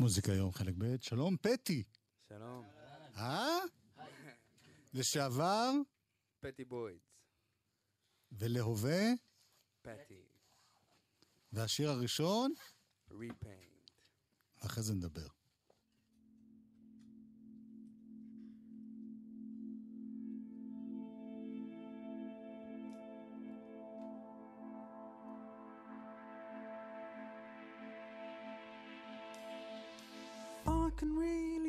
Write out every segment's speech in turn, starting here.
מוזיקה יום חלק ב', שלום פטי. שלום. אה? לשעבר פטי בוידס. ולהווה, פטי. והשיר הראשון, ריפיינט. אחרי זה נדבר.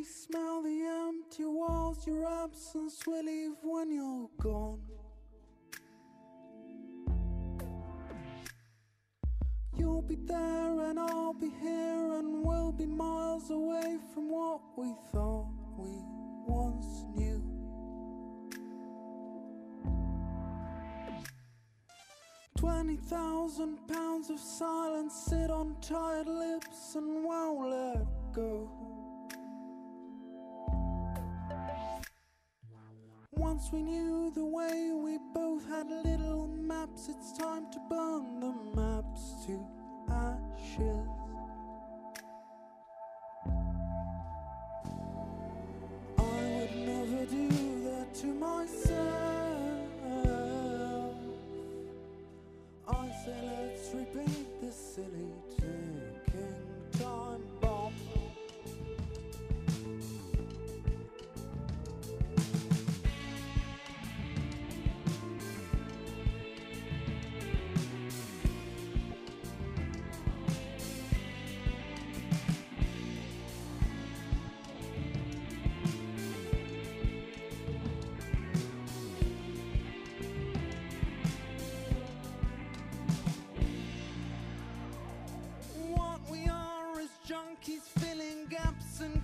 Really smell the empty walls your absence will leave when you're gone. You'll be there and I'll be here and we'll be miles away from what we thought we once knew. Twenty thousand pounds of silence sit on tired lips and won't let go. Once we knew the way, we both had little maps. It's time to burn the maps to ashes.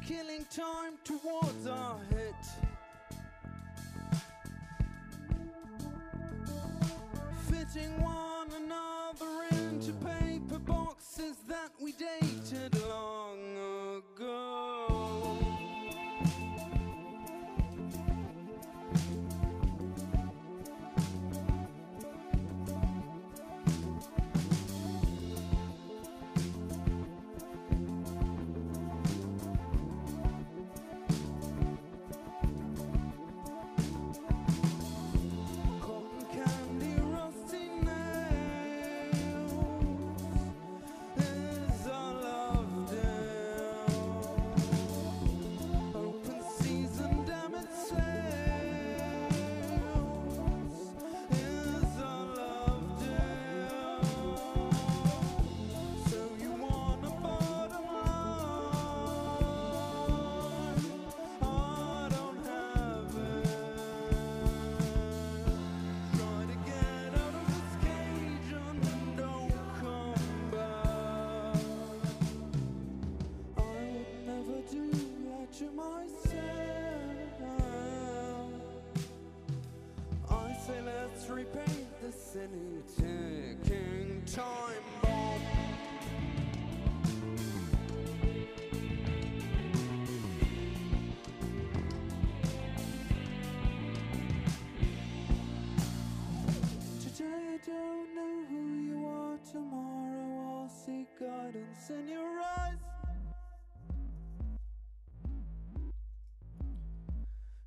Killing time towards our hit. In your eyes.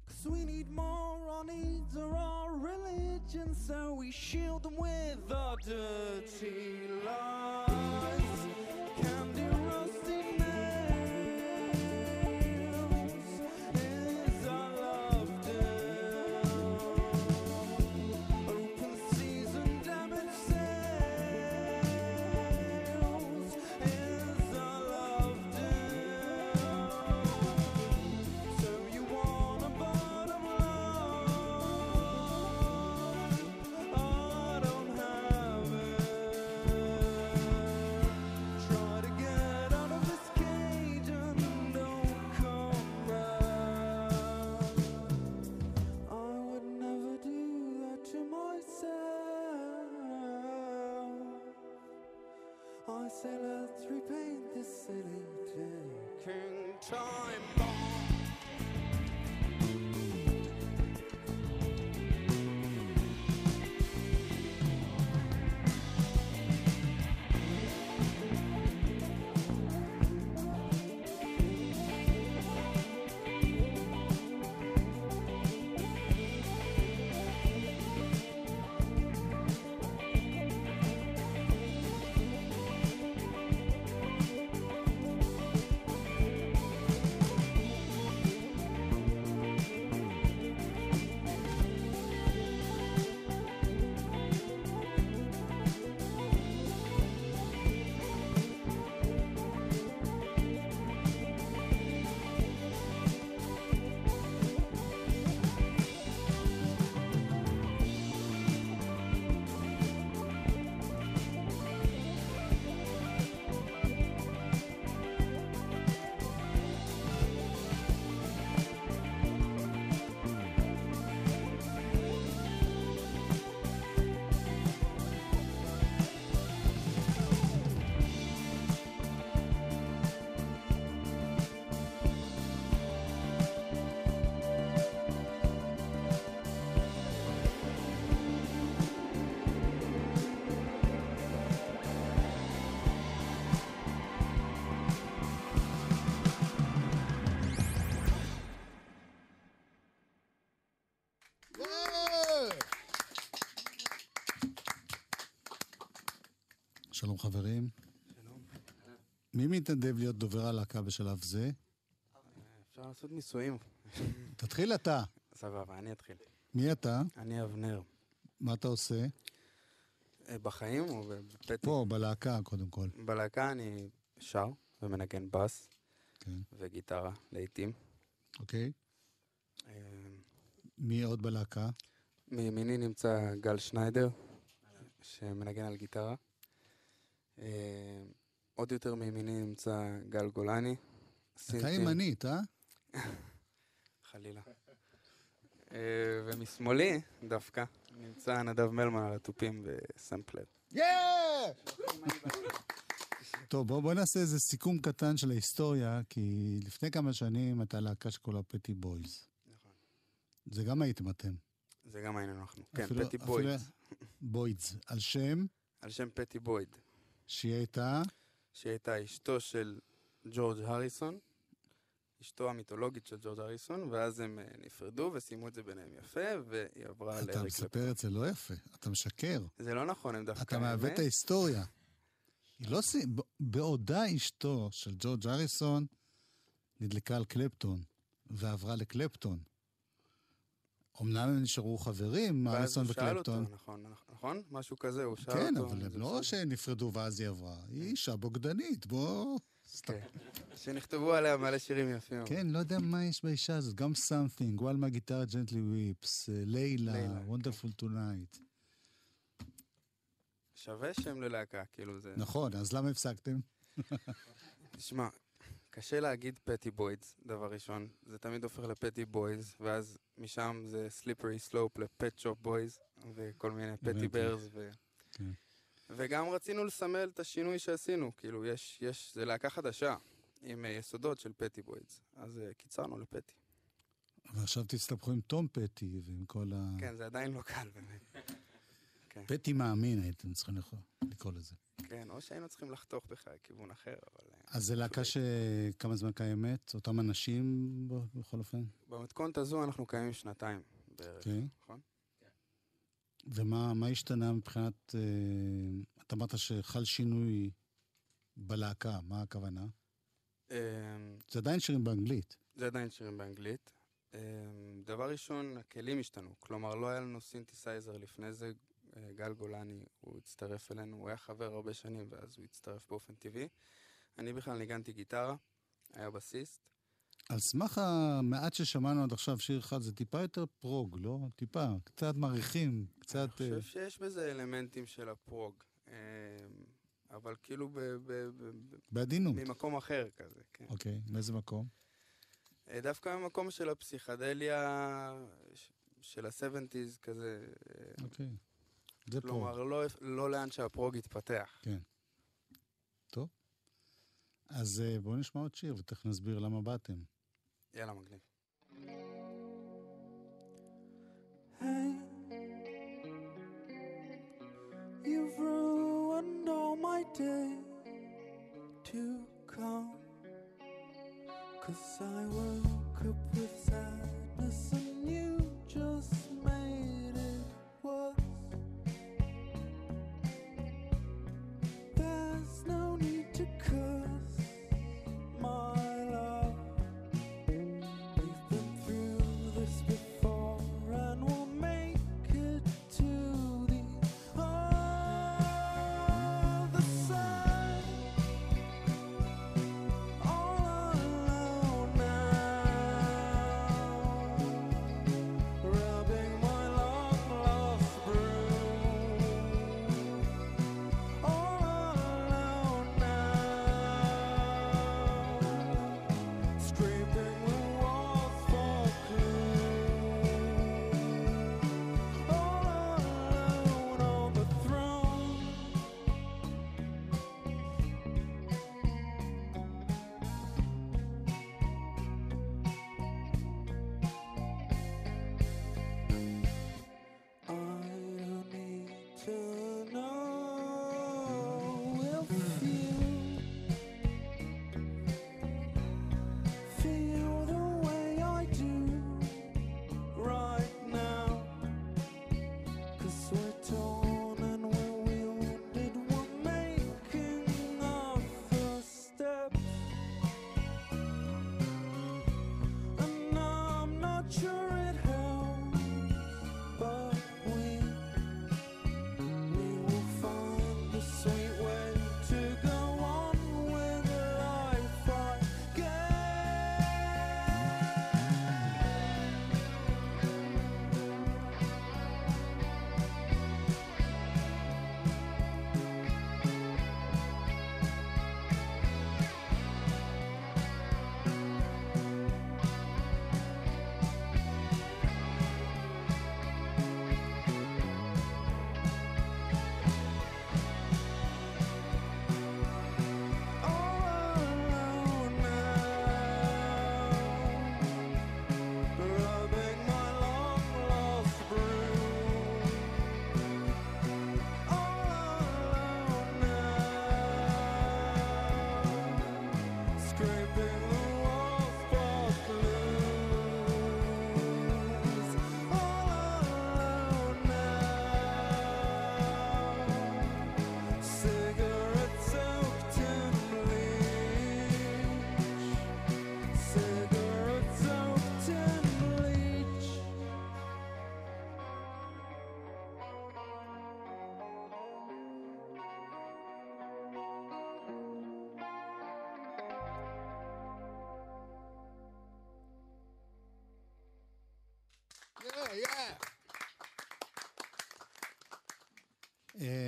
Cause we need more, our needs are our religion, so we shield them with our dirty sailors repaint this city. Taking time bomb. שלום חברים. שלום. מי מתנדב להיות דובר הלהקה בשלב זה? אפשר לעשות ניסויים. תתחיל אתה. סבבה, אני אתחיל. מי אתה? אני אבנר. מה אתה עושה? אה, בחיים או בפטי? פה, בלהקה, קודם כל. בלהקה אני שר ומנגן בס כן. וגיטרה לעיתים. אוקיי. אה, מי עוד בלהקה? מימיני נמצא גל שניידר, שמנגן על גיטרה. אה, עוד יותר מימיני נמצא גל גולני. אתה. ימנית, אה? חלילה. אה, ומשמאלי דווקא נמצא נדב מלמן על התופים בסמפלר. טוב, בואו בוא נעשה איזה סיכום קטן של ההיסטוריה, כי לפני כמה שנים הייתה להקה שקוראה פטי בויז. נכון. זה גם הייתם אתם. זה גם היינו אנחנו. כן, פטי בויד. בוידס. על שם על שם פטי בויד, שהיא הייתה... שהייתה אשתו של ג'ורג' הריסון, אשתו המיתולוגית של ג'ורג' הריסון, ואז הם אה, נפרדו וסיימו את זה ביניהם יפה, והיא עברה אתה לאריק קלפטון. מספר את זה לא יפה, אתה משקר. זה לא נכון, הם דווקא... אתה מעוות את ההיסטוריה. היא לא סי... בעודה אשתו של ג'ורג' אריסון נדלקה על קלפטון, ועברה לקלפטון. אמנם הם נשארו חברים, ואז הריסון הוא שאל אותו, וקלפטון. נכון, נכון? משהו כזה, הוא שאל כן, אותו. אבל הם לא בסדר. שנפרדו ואז היא עברה. היא אישה בוגדנית, בוא... סתם. כן. שנכתבו עליה מלא שירים יפים. כן, לא יודע מה יש באישה הזאת, גם something, While My Guitar Gently Weeps, Layla, Layla, Wonderful Tonight. שווה שם ללהקה, כאילו זה... נכון, אז למה הפסקתם? תשמע, קשה להגיד פטי בויז, דבר ראשון. זה תמיד הופך לפטי בויז, ואז משם זה slippery slope ל Pet Shop Boys, וכל מיני פטי. ברז. ו... כן. וגם רצינו לסמל את השינוי שעשינו, כאילו, יש, יש, זה להקה חדשה, עם אה, יסודות של פטי בויז. אז אה, קיצרנו לפטי. ועכשיו תסתבכו עם תום פטי ועם כל ה... כן, זה עדיין לא קל באמת. כן, פטי מאמין הייתם צריכים לקרוא לזה. כן, או שהיינו צריכים לחתוך בכלל כיוון אחר, אבל... אה, אז זה להקה שכמה זמן קיימת? אותם אנשים בכל אופן? במתכונת הזו אנחנו קיימים שנתיים בערך, כן. נכון? ומה מה השתנה מבחינת... אה, אתה אמרת שחל שינוי בלהקה, מה הכוונה? אמ, זה עדיין שירים באנגלית. זה עדיין שירים באנגלית. אמ, דבר ראשון, הכלים השתנו. כלומר, לא היה לנו סינתסייזר לפני זה. אה, גל גולני, הוא הצטרף אלינו, הוא היה חבר הרבה שנים, ואז הוא הצטרף באופן טבעי. אני בכלל ניגנתי גיטרה, היה בסיסט. על סמך המעט ששמענו עד עכשיו, שיר אחד זה טיפה יותר prog, לא? טיפה, קצת מאריכים, אני קצת... חושב אה, שיש בזה אלמנטים של ה prog, אמ, אבל כאילו ב- ב- ב- בעדינות. ממקום אחר כזה, כן. אוקיי, מאיזה מקום? אה, דווקא ממקום של הפסיכדליה של ה-70's כזה, אה, אוקיי. זה פרוג. כלומר, לא, לא לאן שהפרוג התפתח. טוב. אז אה, בואו נשמע עוד שיר ותכף נסביר למה באתם. יאללה, מגניב. Hey, you've ruined all my day to come. Cause I woke up with sadness and you just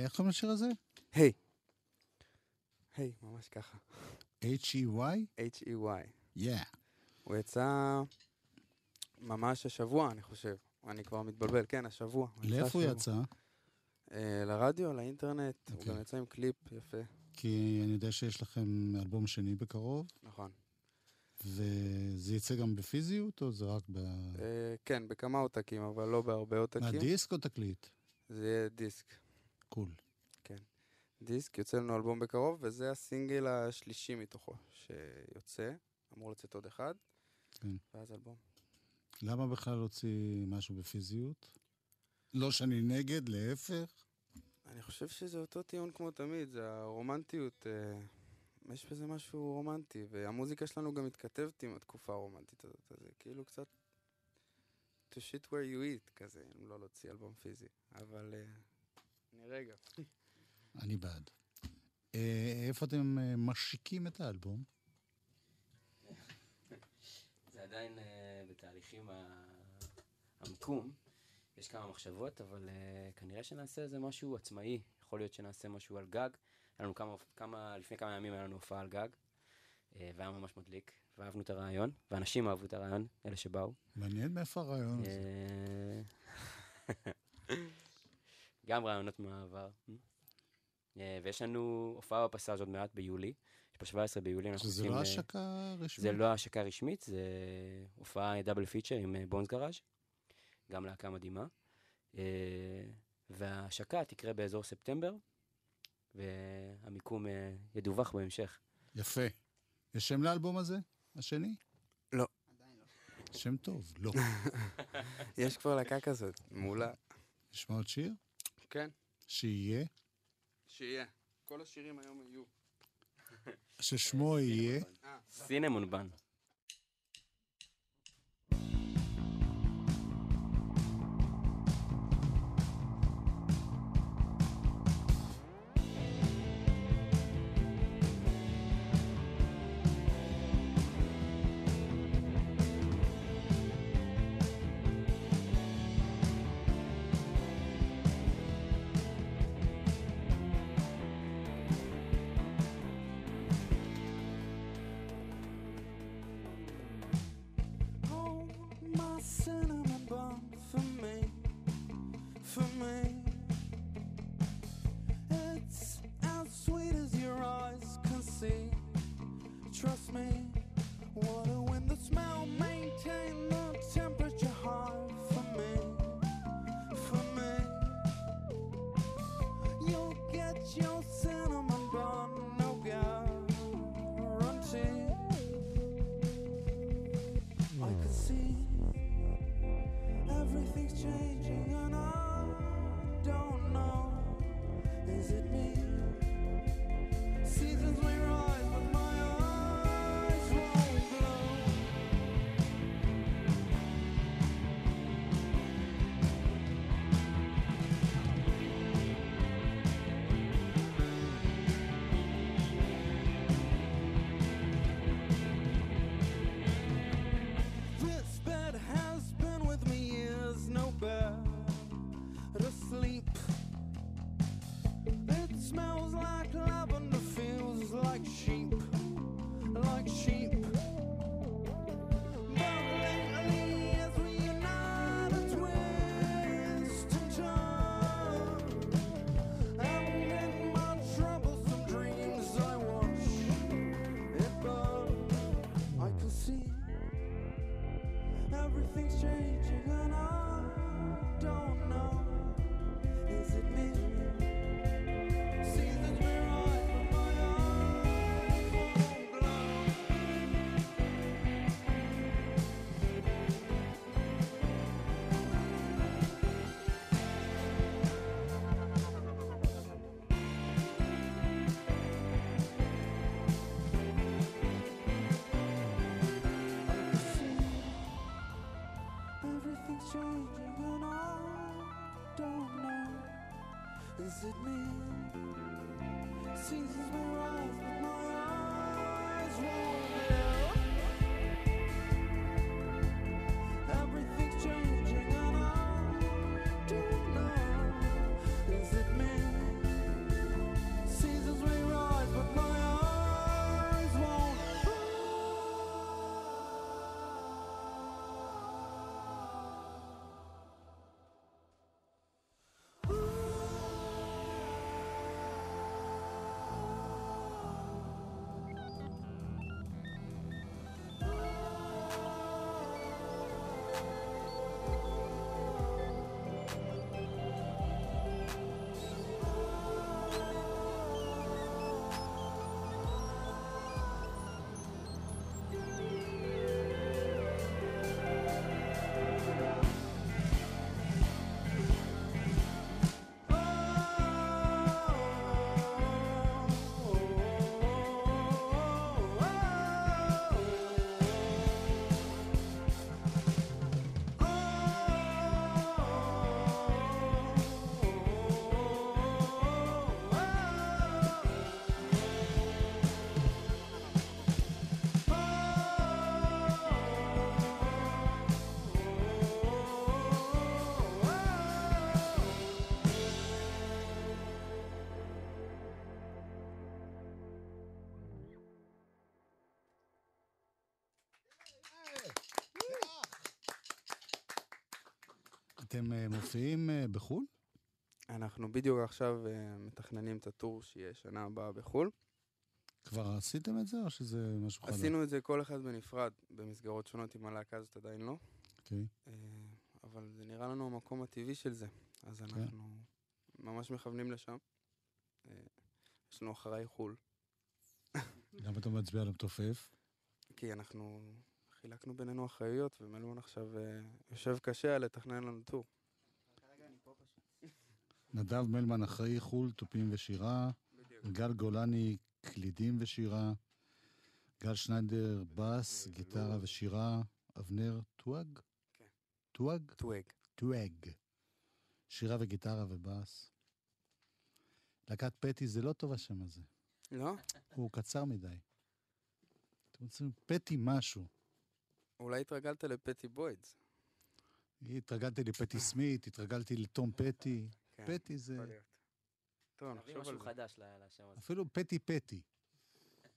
איך קוראים לשיר הזה? היי. היי, ממש ככה. H-E-Y? H-E-Y. Yeah. הוא יצא ממש השבוע, אני חושב. אני כבר מתבלבל, כן, השבוע. לאיפה הוא. יצא? אה, לרדיו, לאינטרנט, הוא אוקיי. גם יצא עם קליפ יפה, כי אני יודע שיש לכם אלבום שני בקרוב, נכון. וזה יצא גם בפיזיות, או זה רק ב... אה, כן, בכמה עותקים, אבל לא בהרבה עותקים. מהדיסק או תקליט? זה יהיה דיסק. קול. דיסק, יוצא לנו אלבום בקרוב, וזה הסינגל השלישי מתוכו שיוצא. אמור לצאת עוד אחד, כן. ואז אלבום. למה בכלל להוציא משהו בפיזיות? לא שאני נגד, להפך. אני חושב שזה אותו טיעון כמו תמיד, זה הרומנטיות. אה, יש בזה משהו רומנטי, והמוזיקה שלנו גם מתכתבת עם התקופה הרומנטית הזאת, אז זה כאילו קצת to shit where you eat כזה, אם לא להוציא אלבום פיזי. אבל אה, גם. אני בעד. אה, איפה אתם אה, משיקים את האלבום? זה עדיין אה, בתהליכים ה- המיקום. יש כמה מחשבות, אבל אה, כנראה שנעשה איזה משהו עצמאי. יכול להיות שנעשה משהו על גג. היה לנו כמה, כמה, לפני כמה ימים היה לנו הופעה על גג, והיה ממש מדליק, ואהבנו את הרעיון, ואנשים אהבו את הרעיון, אלה שבאו. מעניין מאיפה הרעיון הזה. אה, גם רעיונות מהעבר. אה, ויש לנו הופעה בפסאז' עוד מעט ביולי, יש ב-17 ביולי, אנחנו שזה עושים... לא אה, השקה רשמית? זה לא השקה רשמית, זה הופעה דאבל פיצ'ר עם אה, בונס גראז', גם להקה מדהימה. אה, וההשקה תקרה באזור ספטמבר, והמיקום אה, ידווח בהמשך. יפה. יש שם לאלבום הזה? השני? לא. שם טוב, לא. יש כבר להקה כזאת, מעולה. נשמע עוד שיר? כן. שיהיה, שיהיה. כל השירים היום יהיו. ששמו יהיה. סינמון בן. Cinnamon bun, no guarantee. I can see everything's changing אתם אה, מופיעים אה, בחו"ל? אנחנו בדיוק עכשיו אה, מתכננים את הטור שיהיה שנה הבאה בחו"ל. כבר עשיתם את זה, או שזה משהו חדש? עשינו את זה כל אחד בנפרד, במסגרות שונות עם הלהקה הזאת עדיין לא. אוקיי. אבל זה נראה לנו המקום הטבעי של זה, אז כן. אנחנו ממש מכוונים לשם. יש לנו אחריי חו"ל, למה אתה מצביע על המתופף? כי אנחנו חילקנו בינינו אחריות, ומלמון עכשיו אה, יושב קשה על לתכנן לנו tour. נדב מלמן אחראי חו"ל, תופים ושירה. גל גולני, קלידים ושירה. גל שניידר, בס, גיטרה ושירה. אבנר טואג? כן. טואג? טווג. טואג. שירה וגיטרה ובס. להקת פטי זה לא טוב השם הזה. לא? הוא קצר מדי. אתם רוצים פטי משהו. אולי התרגלת לפטי בוידס. התרגלתי לפטי סמית, התרגלתי לתום פטי. כן, פטי זה... יכול להיות. טוב, נחשוב על משהו זה. חדש ל- לשם הזה. אפילו פטי פטי.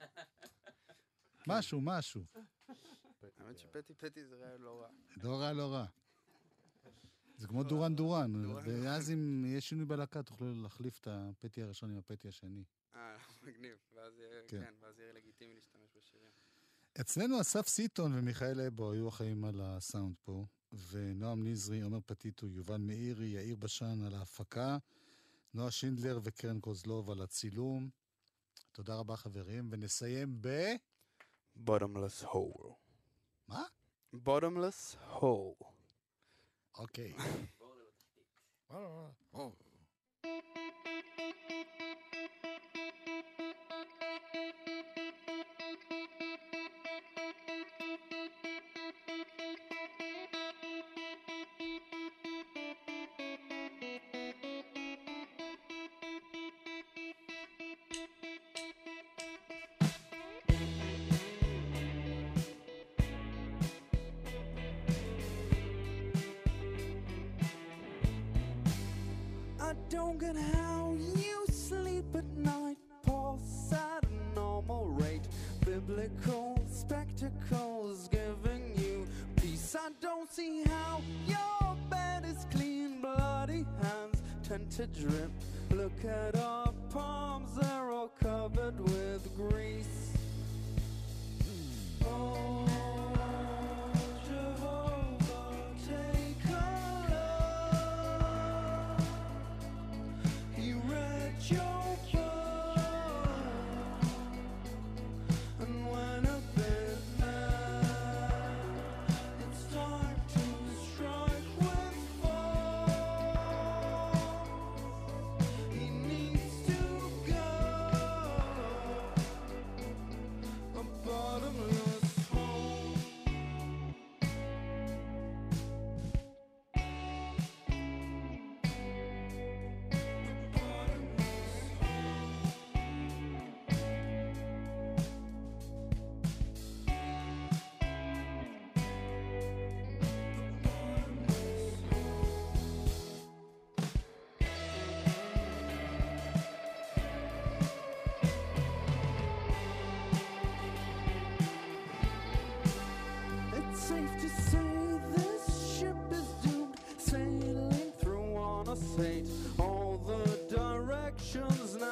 משהו, משהו. האמת שפטי פטי זה רעיון לא רע. לא רע, לא רע. זה כמו דורן דורן, ואז אם יש שינוי בלהקה, תוכלו להחליף את הפטי הראשון עם הפטי השני. אה, מגניב. ואז יהיה, כן. כן, ואז יהיה לגיטימי להשתמש. אצלנו אסף סיטון ומיכאל אבו היו אחראים על הסאונד פה, ונועם נזרי, עומר פטיטו, יובל מאירי, יאיר בשן על ההפקה, נועה שינדלר וקרן קוזלוב על הצילום. תודה רבה חברים, ונסיים ב... bottomless hole. מה? bottomless hole. אוקיי. I don't get how you sleep at night. Pulse at a normal rate. Biblical spectacles giving you peace. I don't see how your bed is clean. Bloody hands tend to drip. saint all the directions now.